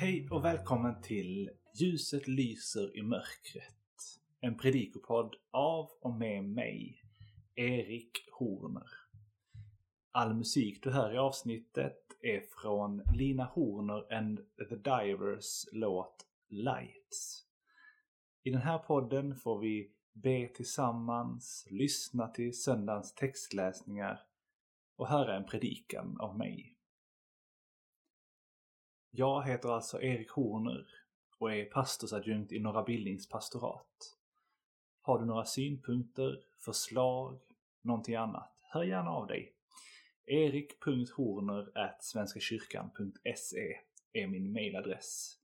Hej och välkommen till Ljuset lyser i mörkret. En predikopodd av och med mig, Erik Horner. All musik du hör i avsnittet är från Lina Horner and the Divers låt Lights. I den här podden får vi be tillsammans, lyssna till söndagens textläsningar och höra en predikan av mig. Jag heter alltså Erik Horner och är pastorsadjunkt i Norra Billings pastorat. Har du några synpunkter, förslag, någonting annat? Hör gärna av dig. erik.horner svenskakyrkan.se är min mailadress.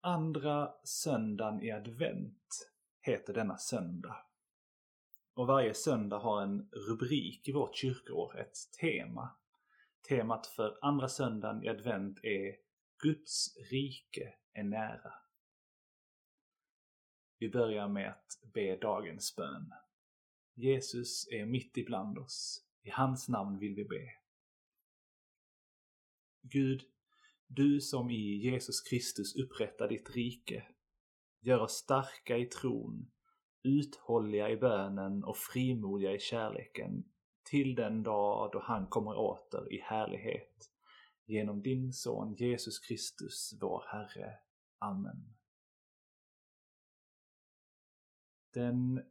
Andra söndagen i advent heter denna söndag. Och varje söndag har en rubrik i vårt kyrkoår, ett tema. Temat för andra söndagen i advent är Guds rike är nära. Vi börjar med att be dagens bön. Jesus är mitt ibland oss. I hans namn vill vi be. Gud, du som i Jesus Kristus upprättar ditt rike, gör oss starka i tron, uthålliga i bönen och frimodiga i kärleken till den dag då han kommer åter i härlighet genom din son Jesus Kristus, vår Herre. Amen. Den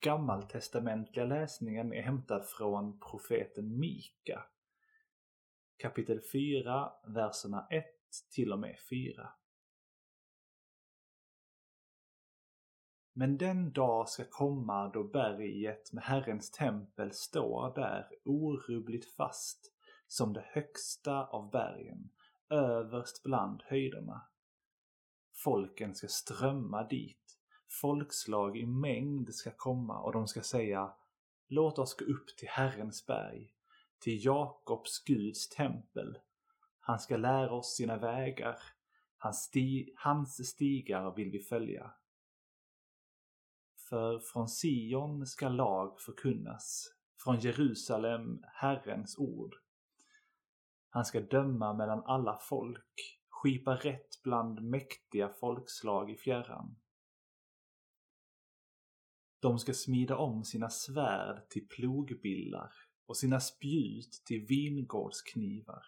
gammaltestamentliga läsningen är hämtad från profeten Mika, kapitel 4, verserna 1 till och med 4. Men den dag ska komma då berget med Herrens tempel står där orubbligt fast som det högsta av bergen, överst bland höjderna. Folken ska strömma dit, folkslag i mängd ska komma och de ska säga Låt oss gå upp till Herrens berg, till Jakobs Guds tempel. Han ska lära oss sina vägar, hans, sti hans stigar vill vi följa. För från Sion ska lag förkunnas, från Jerusalem Herrens ord. Han ska döma mellan alla folk, skipa rätt bland mäktiga folkslag i fjärran. De ska smida om sina svärd till plogbillar och sina spjut till vingårdsknivar.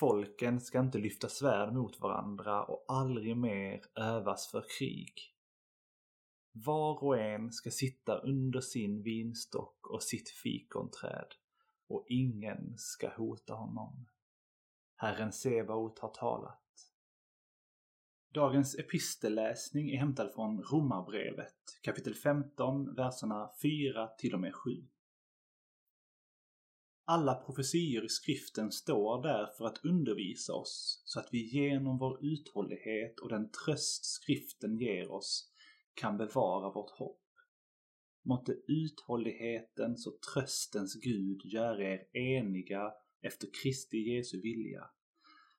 Folken ska inte lyfta svärd mot varandra och aldrig mer övas för krig. Var och en ska sitta under sin vinstock och sitt fikonträd och ingen ska hota honom. Herren Sebaot har talat. Dagens epistelläsning är hämtad från Romarbrevet kapitel 15, verserna 4 till och med 7. Alla profetior i skriften står där för att undervisa oss så att vi genom vår uthållighet och den tröst skriften ger oss kan bevara vårt hopp. Måtte uthållighetens och tröstens Gud göra er eniga efter Kristi Jesu vilja,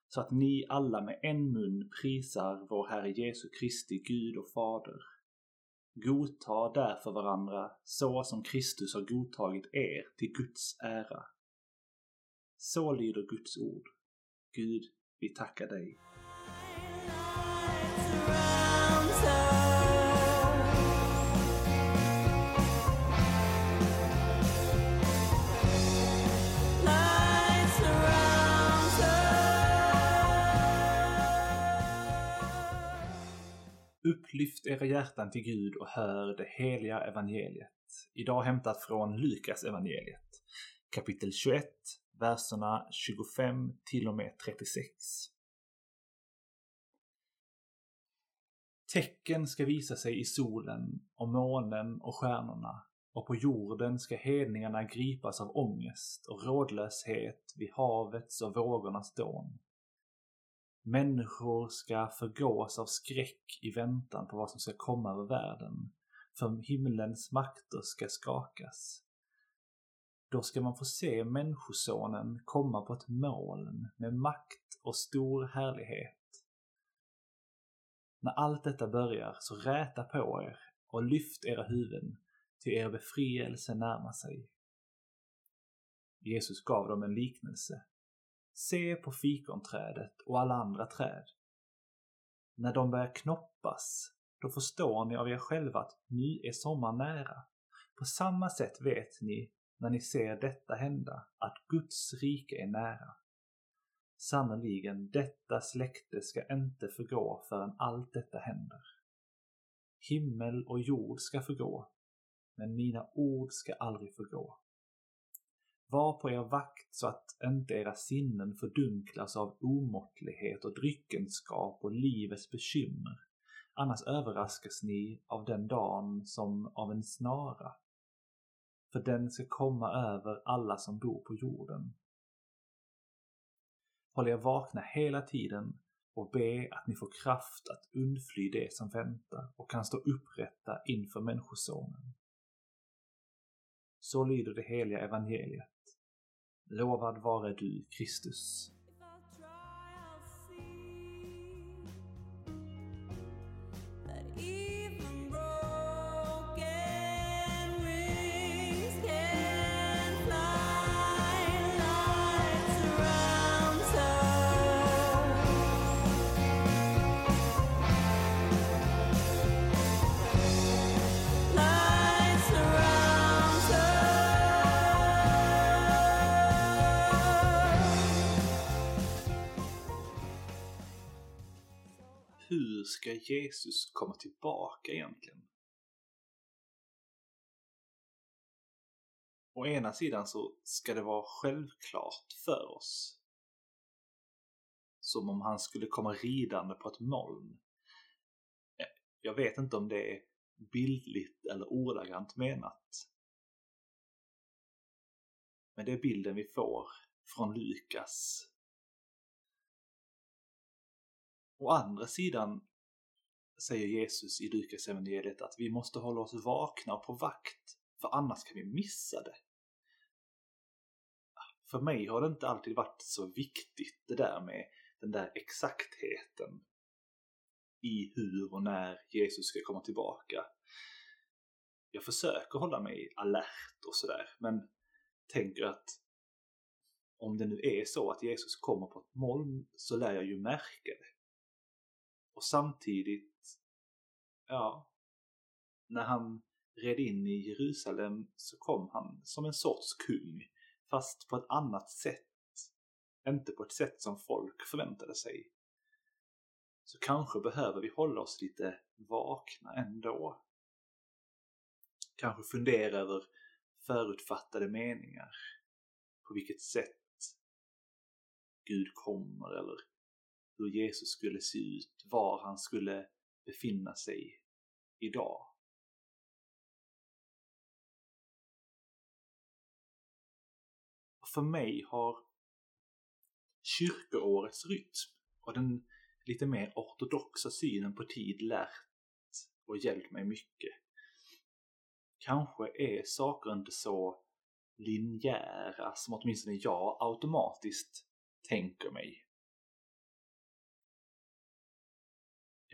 så att ni alla med en mun prisar vår Herre Jesu Kristi Gud och Fader. Godta därför varandra så som Kristus har godtagit er till Guds ära. Så lyder Guds ord. Gud, vi tackar dig. Upplyft era hjärtan till Gud och hör det heliga evangeliet. Idag hämtat från Lukas evangeliet, kapitel 21, verserna 25 till och med 36. Tecken ska visa sig i solen och månen och stjärnorna och på jorden ska hedningarna gripas av ångest och rådlöshet vid havets och vågornas dån. Människor ska förgås av skräck i väntan på vad som ska komma över världen, för himlens makter ska skakas. Då ska man få se Människosonen komma på ett moln med makt och stor härlighet. När allt detta börjar, så räta på er och lyft era huvuden, till er befrielse närmar sig. Jesus gav dem en liknelse. Se på fikonträdet och alla andra träd. När de börjar knoppas, då förstår ni av er själva att nu är sommaren nära. På samma sätt vet ni, när ni ser detta hända, att Guds rike är nära. Sannerligen, detta släkte ska inte förgå förrän allt detta händer. Himmel och jord ska förgå, men mina ord ska aldrig förgå. Var på er vakt så att inte era sinnen fördunklas av omåttlighet och dryckenskap och livets bekymmer. Annars överraskas ni av den dagen som av en snara. För den ska komma över alla som bor på jorden. Håll er vakna hela tiden och be att ni får kraft att undfly det som väntar och kan stå upprätta inför Människosonen. Så lyder det heliga evangeliet. Lovad vare du, Kristus. Hur ska Jesus komma tillbaka egentligen? Å ena sidan så ska det vara självklart för oss. Som om han skulle komma ridande på ett moln. Jag vet inte om det är bildligt eller ordagrant menat. Men det är bilden vi får från Lukas Å andra sidan säger Jesus i Lukas evangeliet att vi måste hålla oss vakna och på vakt, för annars kan vi missa det. För mig har det inte alltid varit så viktigt det där med den där exaktheten i hur och när Jesus ska komma tillbaka. Jag försöker hålla mig alert och sådär, men tänker att om det nu är så att Jesus kommer på ett moln så lär jag ju märka det. Och samtidigt, ja, när han red in i Jerusalem så kom han som en sorts kung, fast på ett annat sätt. Inte på ett sätt som folk förväntade sig. Så kanske behöver vi hålla oss lite vakna ändå. Kanske fundera över förutfattade meningar. På vilket sätt Gud kommer eller hur Jesus skulle se ut, var han skulle befinna sig idag. För mig har kyrkoårets rytm och den lite mer ortodoxa synen på tid lärt och hjälpt mig mycket. Kanske är saker inte så linjära som åtminstone jag automatiskt tänker mig.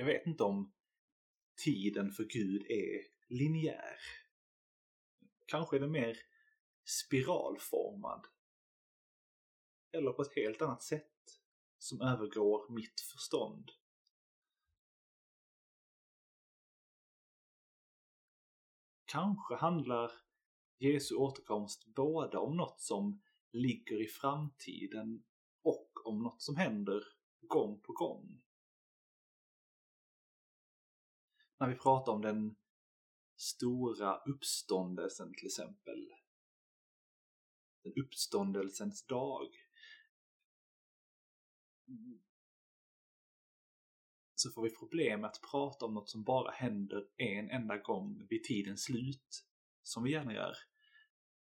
Jag vet inte om tiden för Gud är linjär. Kanske är den mer spiralformad. Eller på ett helt annat sätt som övergår mitt förstånd. Kanske handlar Jesu återkomst både om något som ligger i framtiden och om något som händer gång på gång. När vi pratar om den stora uppståndelsen till exempel. Den uppståndelsens dag. Så får vi problem med att prata om något som bara händer en enda gång vid tidens slut, som vi gärna gör.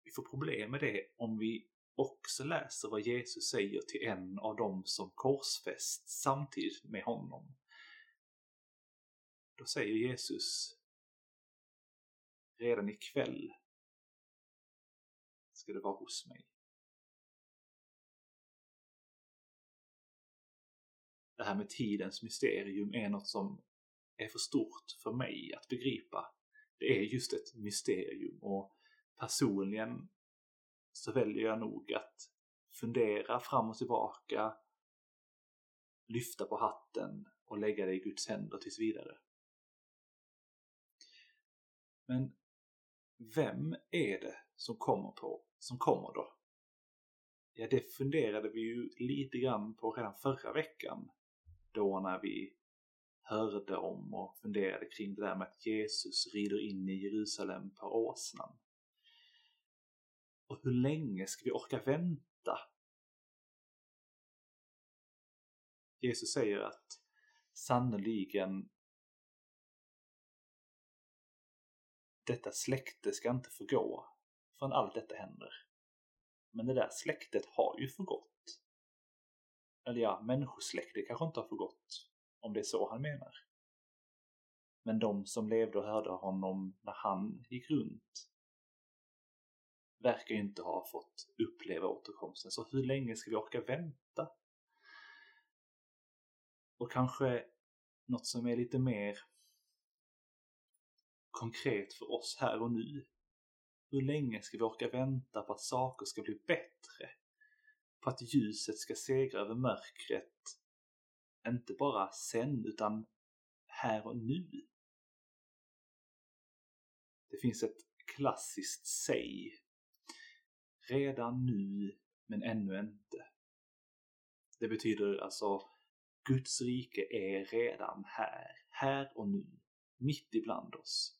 Vi får problem med det om vi också läser vad Jesus säger till en av dem som korsfästs samtidigt med honom. Då säger Jesus Redan ikväll ska du vara hos mig. Det här med tidens mysterium är något som är för stort för mig att begripa. Det är just ett mysterium och personligen så väljer jag nog att fundera fram och tillbaka, lyfta på hatten och lägga det i Guds händer tills vidare. Men vem är det som kommer på, som kommer då? Ja, det funderade vi ju lite grann på redan förra veckan. Då när vi hörde om och funderade kring det där med att Jesus rider in i Jerusalem på åsnan. Och hur länge ska vi orka vänta? Jesus säger att sannoliken detta släkte ska inte förgå förrän allt detta händer. Men det där släktet har ju förgått. Eller ja, människosläktet kanske inte har förgått, om det är så han menar. Men de som levde och hörde honom när han gick runt verkar ju inte ha fått uppleva återkomsten. Så hur länge ska vi orka vänta? Och kanske något som är lite mer konkret för oss här och nu. Hur länge ska vi orka vänta på att saker ska bli bättre? På att ljuset ska segra över mörkret? Inte bara sen, utan här och nu. Det finns ett klassiskt säg. Redan nu, men ännu inte. Det betyder alltså Guds rike är redan här, här och nu, mitt ibland oss.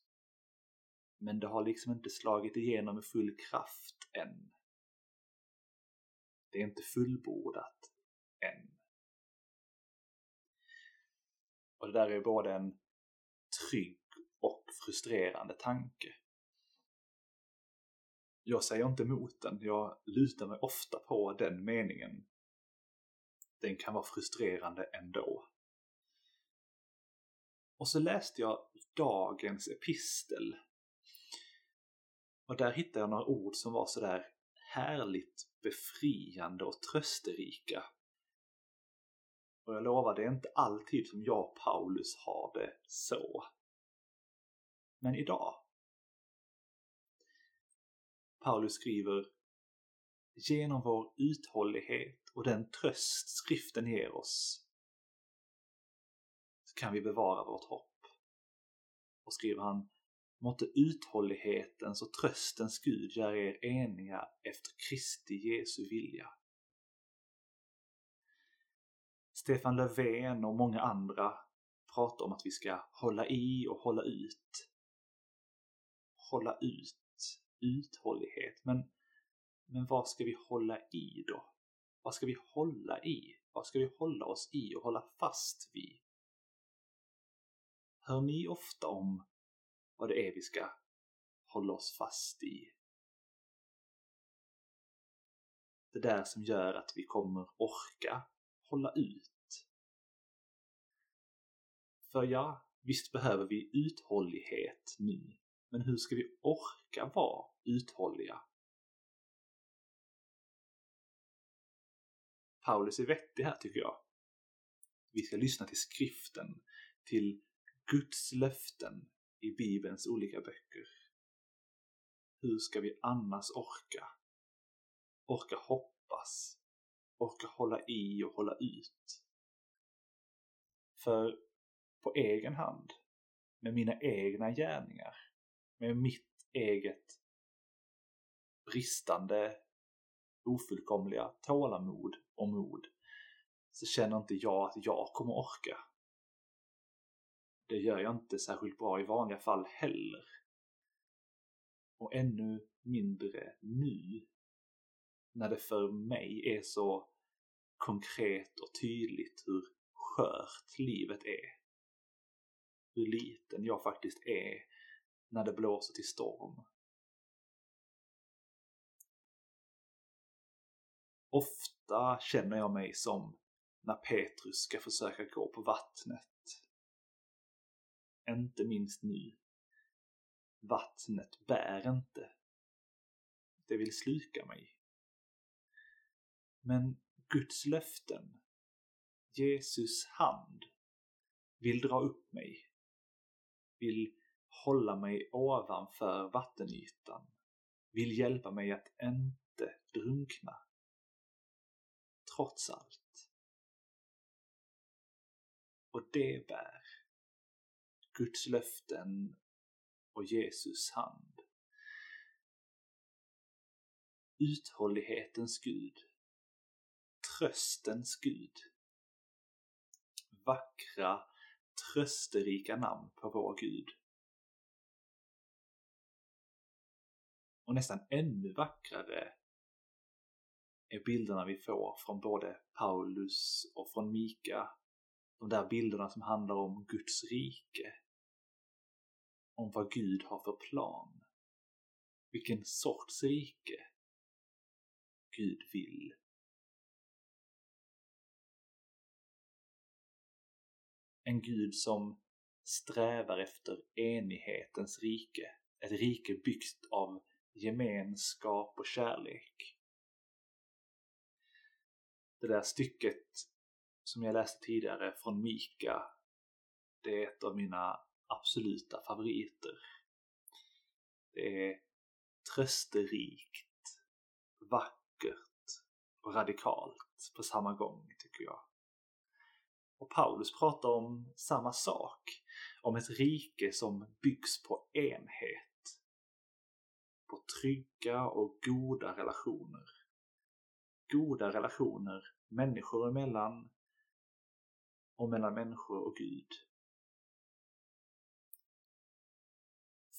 Men det har liksom inte slagit igenom med full kraft än. Det är inte fullbordat än. Och det där är både en trygg och frustrerande tanke. Jag säger inte emot den, jag lutar mig ofta på den meningen. Den kan vara frustrerande ändå. Och så läste jag dagens epistel och där hittade jag några ord som var sådär härligt befriande och trösterika. Och jag lovar, det är inte alltid som jag och Paulus har det så. Men idag. Paulus skriver Genom vår uthållighet och den tröst skriften ger oss kan vi bevara vårt hopp. Och skriver han Måtte uthållighetens och tröstens Gud göra er eniga efter Kristi Jesu vilja. Stefan Löfven och många andra pratar om att vi ska hålla i och hålla ut. Hålla ut, uthållighet. Men, men vad ska vi hålla i då? Vad ska vi hålla i? Vad ska vi hålla oss i och hålla fast vid? Hör ni ofta om vad det är vi ska hålla oss fast i. Det där som gör att vi kommer orka hålla ut. För ja, visst behöver vi uthållighet nu, men hur ska vi orka vara uthålliga? Paulus är vettig här tycker jag. Vi ska lyssna till skriften, till Guds löften, i Bibelns olika böcker. Hur ska vi annars orka? Orka hoppas? Orka hålla i och hålla ut? För på egen hand, med mina egna gärningar, med mitt eget bristande, ofullkomliga tålamod och mod, så känner inte jag att jag kommer orka. Det gör jag inte särskilt bra i vanliga fall heller. Och ännu mindre nu. När det för mig är så konkret och tydligt hur skört livet är. Hur liten jag faktiskt är när det blåser till storm. Ofta känner jag mig som när Petrus ska försöka gå på vattnet inte minst nu. Vattnet bär inte. Det vill sluka mig. Men Guds löften, Jesus hand, vill dra upp mig. Vill hålla mig ovanför vattenytan. Vill hjälpa mig att inte drunkna. trots allt. Och det bär Guds löften och Jesus hand. Uthållighetens Gud, tröstens Gud, vackra, trösterika namn på vår Gud. Och nästan ännu vackrare är bilderna vi får från både Paulus och från Mika. De där bilderna som handlar om Guds rike. Om vad Gud har för plan. Vilken sorts rike Gud vill. En Gud som strävar efter enighetens rike. Ett rike byggt av gemenskap och kärlek. Det där stycket som jag läste tidigare från Mika, det är ett av mina absoluta favoriter. Det är trösterikt, vackert och radikalt på samma gång, tycker jag. Och Paulus pratar om samma sak, om ett rike som byggs på enhet. På trygga och goda relationer. Goda relationer människor emellan och mellan människor och Gud.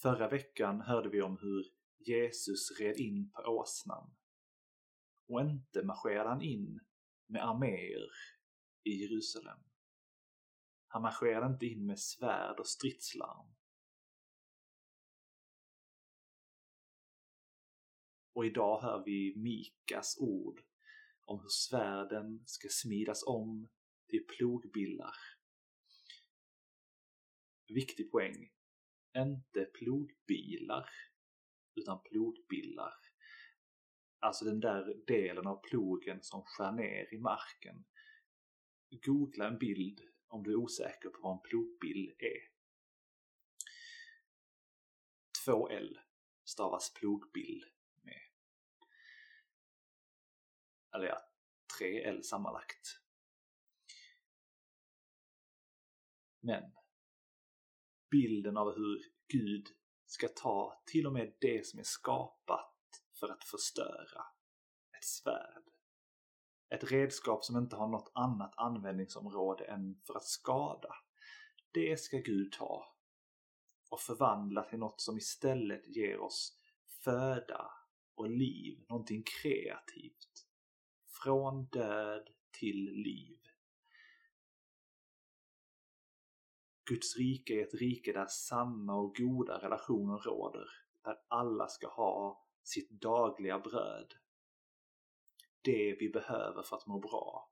Förra veckan hörde vi om hur Jesus red in på åsnan. Och inte marscherade han in med arméer i Jerusalem. Han marscherade inte in med svärd och stridslarm. Och idag hör vi Mikas ord om hur svärden ska smidas om till plogbillar. Viktig poäng. Inte plogbilar, utan plogbillar. Alltså den där delen av plogen som skär ner i marken. Googla en bild om du är osäker på vad en plogbill är. 2L stavas plogbill med. Eller ja, 3L sammanlagt. Men bilden av hur Gud ska ta till och med det som är skapat för att förstöra. Ett svärd. Ett redskap som inte har något annat användningsområde än för att skada. Det ska Gud ta och förvandla till något som istället ger oss föda och liv, någonting kreativt. Från död till liv. Guds rike är ett rike där sanna och goda relationer råder, där alla ska ha sitt dagliga bröd. Det vi behöver för att må bra.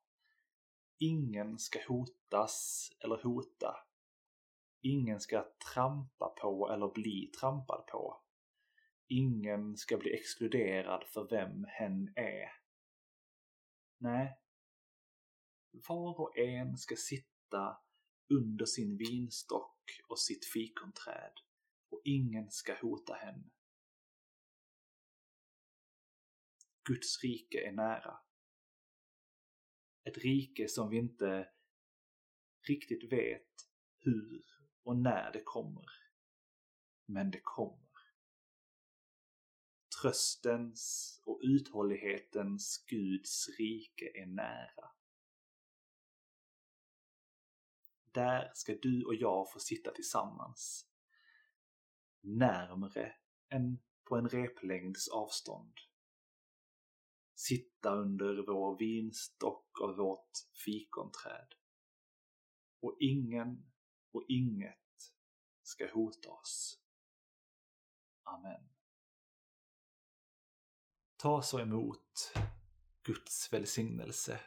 Ingen ska hotas eller hota. Ingen ska trampa på eller bli trampad på. Ingen ska bli exkluderad för vem hen är. Nej. Var och en ska sitta under sin vinstock och sitt fikonträd och ingen ska hota henne. Guds rike är nära. Ett rike som vi inte riktigt vet hur och när det kommer. Men det kommer. Tröstens och uthållighetens Guds rike är nära. Där ska du och jag få sitta tillsammans. Närmre än på en replängds avstånd. Sitta under vår vinstock och vårt fikonträd. Och ingen och inget ska hota oss. Amen. Ta så emot Guds välsignelse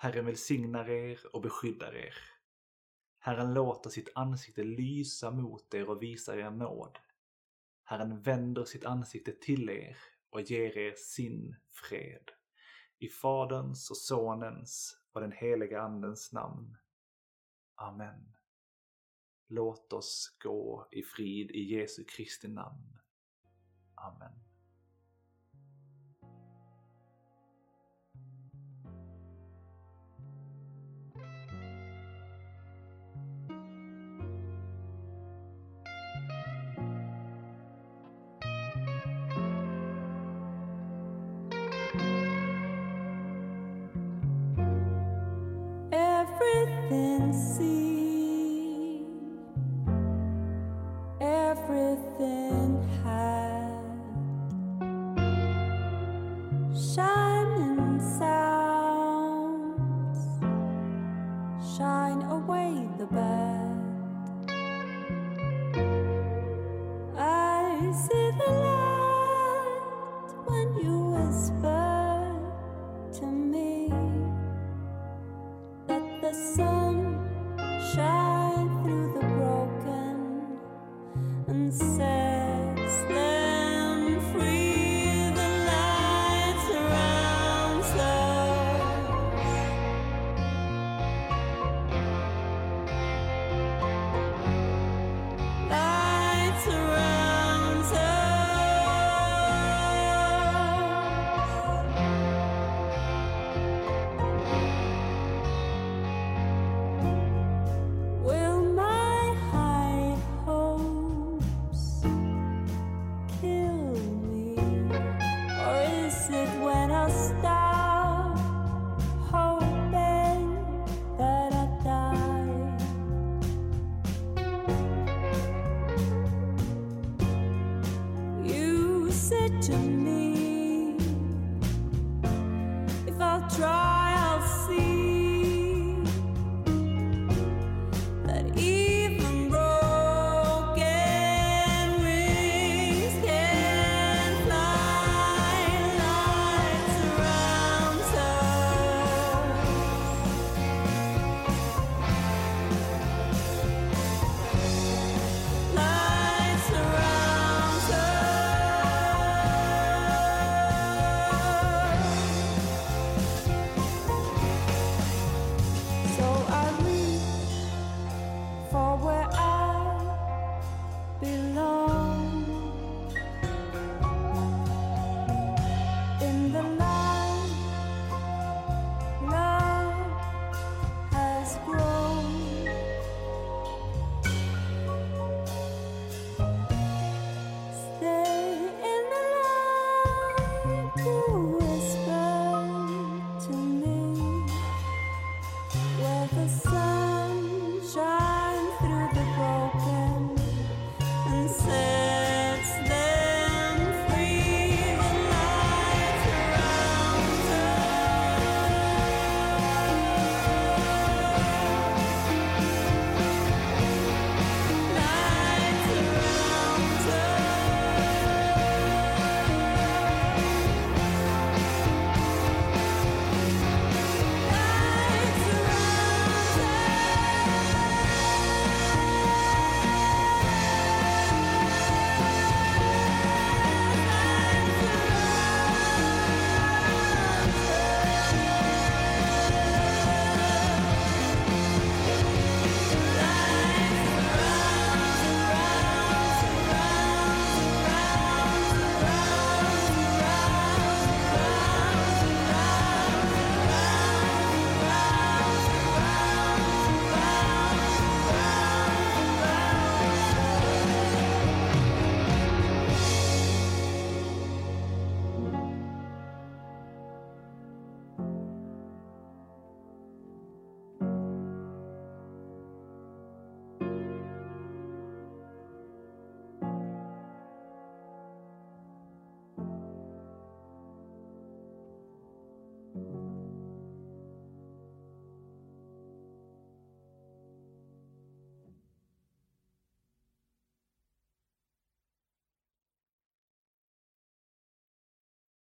Herren välsignar er och beskyddar er. Herren låter sitt ansikte lysa mot er och visar er nåd. Herren vänder sitt ansikte till er och ger er sin fred. I Faderns och Sonens och den heliga Andens namn. Amen. Låt oss gå i frid i Jesu Kristi namn. Amen. I see the light when you whisper.